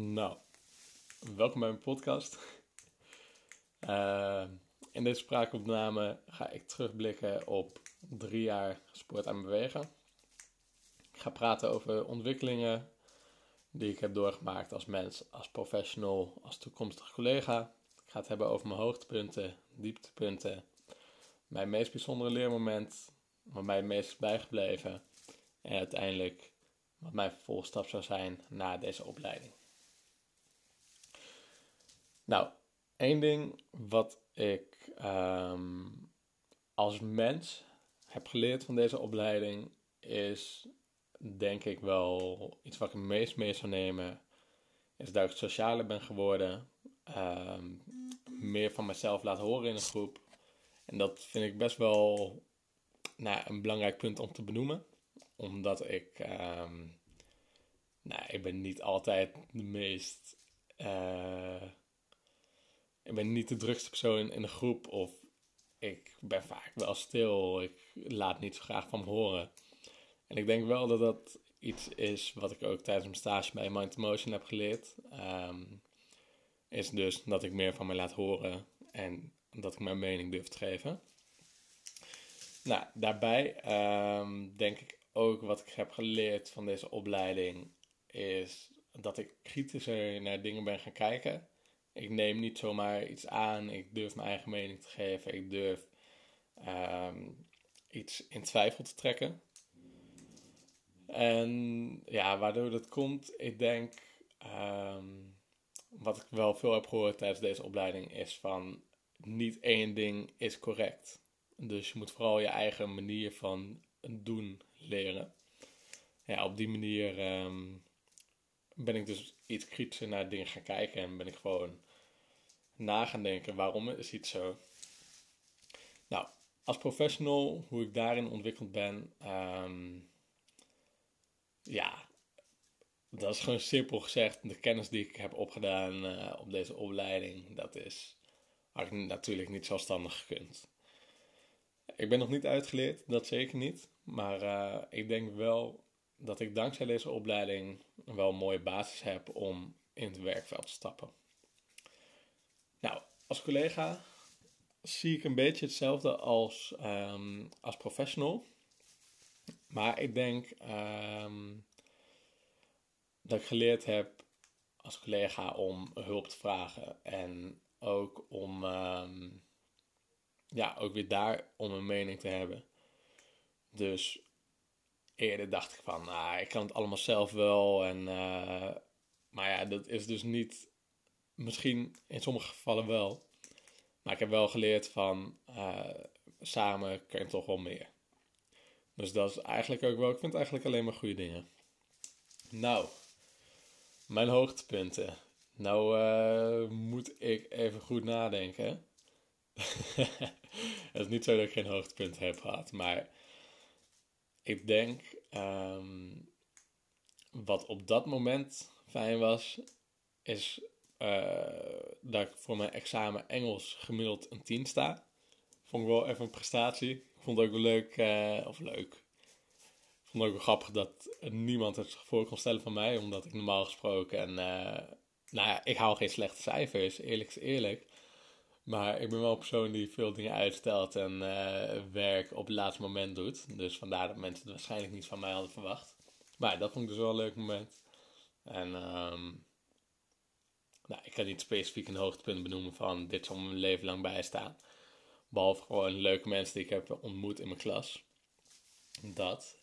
Nou, welkom bij mijn podcast. Uh, in deze spraakopname ga ik terugblikken op drie jaar sport en bewegen. Ik ga praten over ontwikkelingen die ik heb doorgemaakt als mens, als professional, als toekomstig collega. Ik ga het hebben over mijn hoogtepunten, dieptepunten, mijn meest bijzondere leermoment, wat mij het meest is bijgebleven en uiteindelijk wat mijn vervolgstap zou zijn na deze opleiding. Nou, één ding wat ik ehm, als mens heb geleerd van deze opleiding is, denk ik wel, iets wat ik het meest mee zou nemen, is dat ik socialer ben geworden, ehm, meer van mezelf laat horen in een groep. En dat vind ik best wel nou, een belangrijk punt om te benoemen, omdat ik, um, nou, ik ben niet altijd de meest uh, ik ben niet de drukste persoon in de groep of ik ben vaak wel stil. Ik laat niet zo graag van me horen. En ik denk wel dat dat iets is wat ik ook tijdens mijn stage bij Mind Motion heb geleerd. Um, is dus dat ik meer van me laat horen en dat ik mijn mening durf te geven. Nou, daarbij um, denk ik ook wat ik heb geleerd van deze opleiding is dat ik kritischer naar dingen ben gaan kijken ik neem niet zomaar iets aan. Ik durf mijn eigen mening te geven. Ik durf um, iets in twijfel te trekken. En ja, waardoor dat komt, ik denk, um, wat ik wel veel heb gehoord tijdens deze opleiding, is van niet één ding is correct. Dus je moet vooral je eigen manier van doen leren. Ja, op die manier um, ben ik dus iets kritischer naar dingen gaan kijken en ben ik gewoon na gaan denken waarom is iets zo. Nou, als professional, hoe ik daarin ontwikkeld ben, um, ja, dat is gewoon simpel gezegd. De kennis die ik heb opgedaan uh, op deze opleiding, dat is, had ik natuurlijk niet zelfstandig gekund. Ik ben nog niet uitgeleerd, dat zeker niet. Maar uh, ik denk wel dat ik dankzij deze opleiding wel een mooie basis heb om in het werkveld te stappen. Nou, als collega zie ik een beetje hetzelfde als, um, als professional. Maar ik denk um, dat ik geleerd heb als collega om hulp te vragen. En ook om um, ja, ook weer daar om een mening te hebben. Dus eerder dacht ik van, nou, ik kan het allemaal zelf wel. En, uh, maar ja, dat is dus niet Misschien in sommige gevallen wel. Maar ik heb wel geleerd van uh, samen kan je toch wel meer. Dus dat is eigenlijk ook wel, ik vind eigenlijk alleen maar goede dingen. Nou, mijn hoogtepunten. Nou uh, moet ik even goed nadenken. het is niet zo dat ik geen hoogtepunt heb gehad, maar ik denk um, wat op dat moment fijn was, is uh, dat ik voor mijn examen Engels gemiddeld een 10 sta. Vond ik wel even een prestatie. Vond het ook wel leuk, uh, of leuk. Vond ook wel grappig dat niemand het voor kon stellen van mij, omdat ik normaal gesproken en uh, nou ja, ik haal geen slechte cijfers, eerlijk is eerlijk. Maar ik ben wel een persoon die veel dingen uitstelt en werk op het laatste moment doet. Dus vandaar dat mensen het waarschijnlijk niet van mij hadden verwacht. Maar dat vond ik dus wel een leuk moment. En um, nou, ik kan niet specifiek een hoogtepunt benoemen van dit zal mijn leven lang bijstaan. Behalve gewoon leuke mensen die ik heb ontmoet in mijn klas. Dat.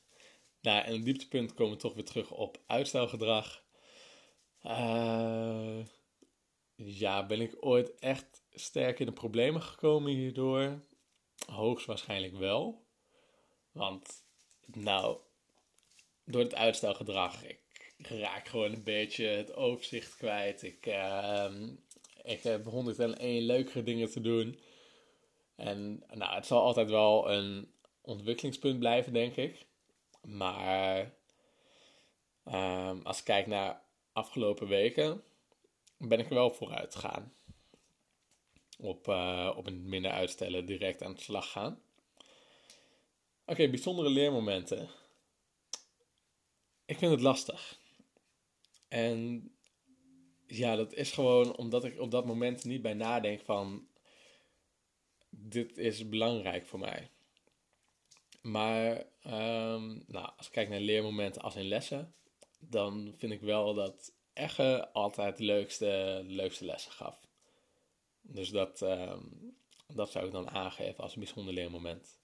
Nou, en het dieptepunt komen we toch weer terug op uitstelgedrag. Uh, ja, ben ik ooit echt sterk in de problemen gekomen hierdoor? Hoogstwaarschijnlijk wel. Want, nou, door het uitstelgedrag, ik raak gewoon een beetje het overzicht kwijt. Ik, uh, ik heb 101 leukere dingen te doen. En nou, het zal altijd wel een ontwikkelingspunt blijven, denk ik. Maar uh, als ik kijk naar afgelopen weken, ben ik er wel vooruit gegaan. Op, uh, op een minder uitstellen, direct aan de slag gaan. Oké, bijzondere leermomenten. Ik vind het lastig. En ja, dat is gewoon omdat ik op dat moment niet bij nadenk van dit is belangrijk voor mij. Maar ehm, nou, als ik kijk naar leermomenten als in lessen, dan vind ik wel dat Egge altijd de leukste, leukste lessen gaf. Dus dat, ehm, dat zou ik dan aangeven als een bijzonder leermoment.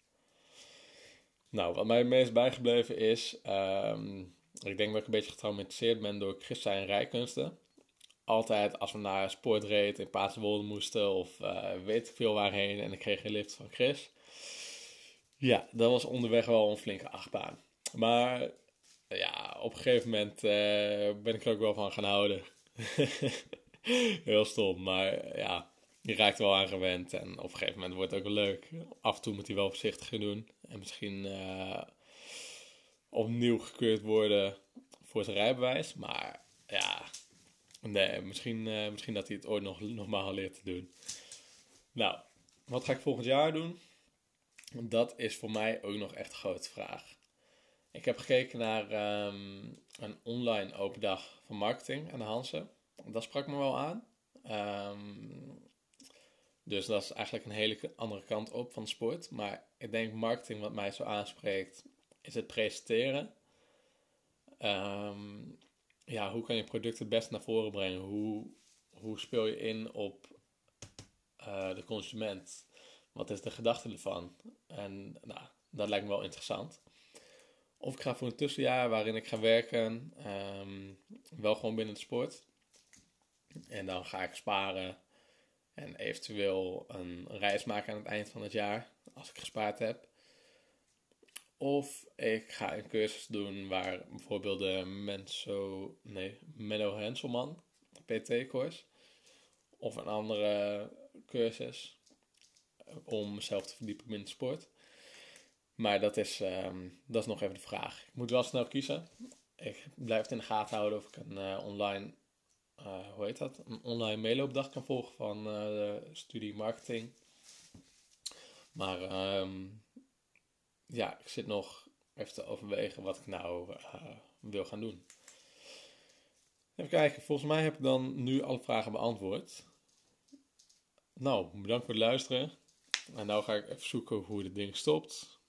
Nou, wat mij het meest bijgebleven is, um, ik denk dat ik een beetje getraumatiseerd ben door Christa en rijkunsten. Altijd als we naar sportreed in Paaswolde moesten of uh, weet ik veel waarheen en ik kreeg een lift van Chris. Ja, dat was onderweg wel een flinke achtbaan. Maar ja, op een gegeven moment uh, ben ik er ook wel van gaan houden. Heel stom, maar ja, je raakt wel aan gewend en op een gegeven moment wordt het ook wel leuk. Af en toe moet hij wel voorzichtiger doen en misschien uh, opnieuw gekeurd worden voor zijn rijbewijs. Maar ja, nee, misschien, uh, misschien dat hij het ooit nog, maar leert te doen. Nou, wat ga ik volgend jaar doen? Dat is voor mij ook nog echt een grote vraag. Ik heb gekeken naar ehm, een online open dag van marketing aan de Hansen. Dat sprak me wel aan. Um, dus dat is eigenlijk een hele andere kant op van sport. Maar ik denk marketing wat mij zo aanspreekt, is het presenteren. Um, ja, hoe kan je product het best naar voren brengen? Hoe, hoe speel je in op uh, de consument? Wat is de gedachte ervan? En nou, dat lijkt me wel interessant. Of ik ga voor een tussenjaar waarin ik ga werken, um, wel gewoon binnen de sport. En dan ga ik sparen en eventueel een reis maken aan het eind van het jaar, als ik gespaard heb. Of ik ga een cursus doen waar bijvoorbeeld de Menso, nee, Menno Henselman, PT-course. Of een andere cursus om mezelf te verdiepen in de sport. Maar dat is, um, dat is nog even de vraag. Ik moet wel snel kiezen. Ik blijf het in de gaten houden of ik een uh, online hoe heet dat, een online meeloopdag kan volgen van de studie marketing. Maar um, ja, ik zit nog even te overwegen wat ik nou uh, wil gaan doen. Even kijken, volgens mij heb ik dan nu alle vragen beantwoord. Nou, bedankt voor het luisteren. En nou ga ik even zoeken hoe dit ding stopt.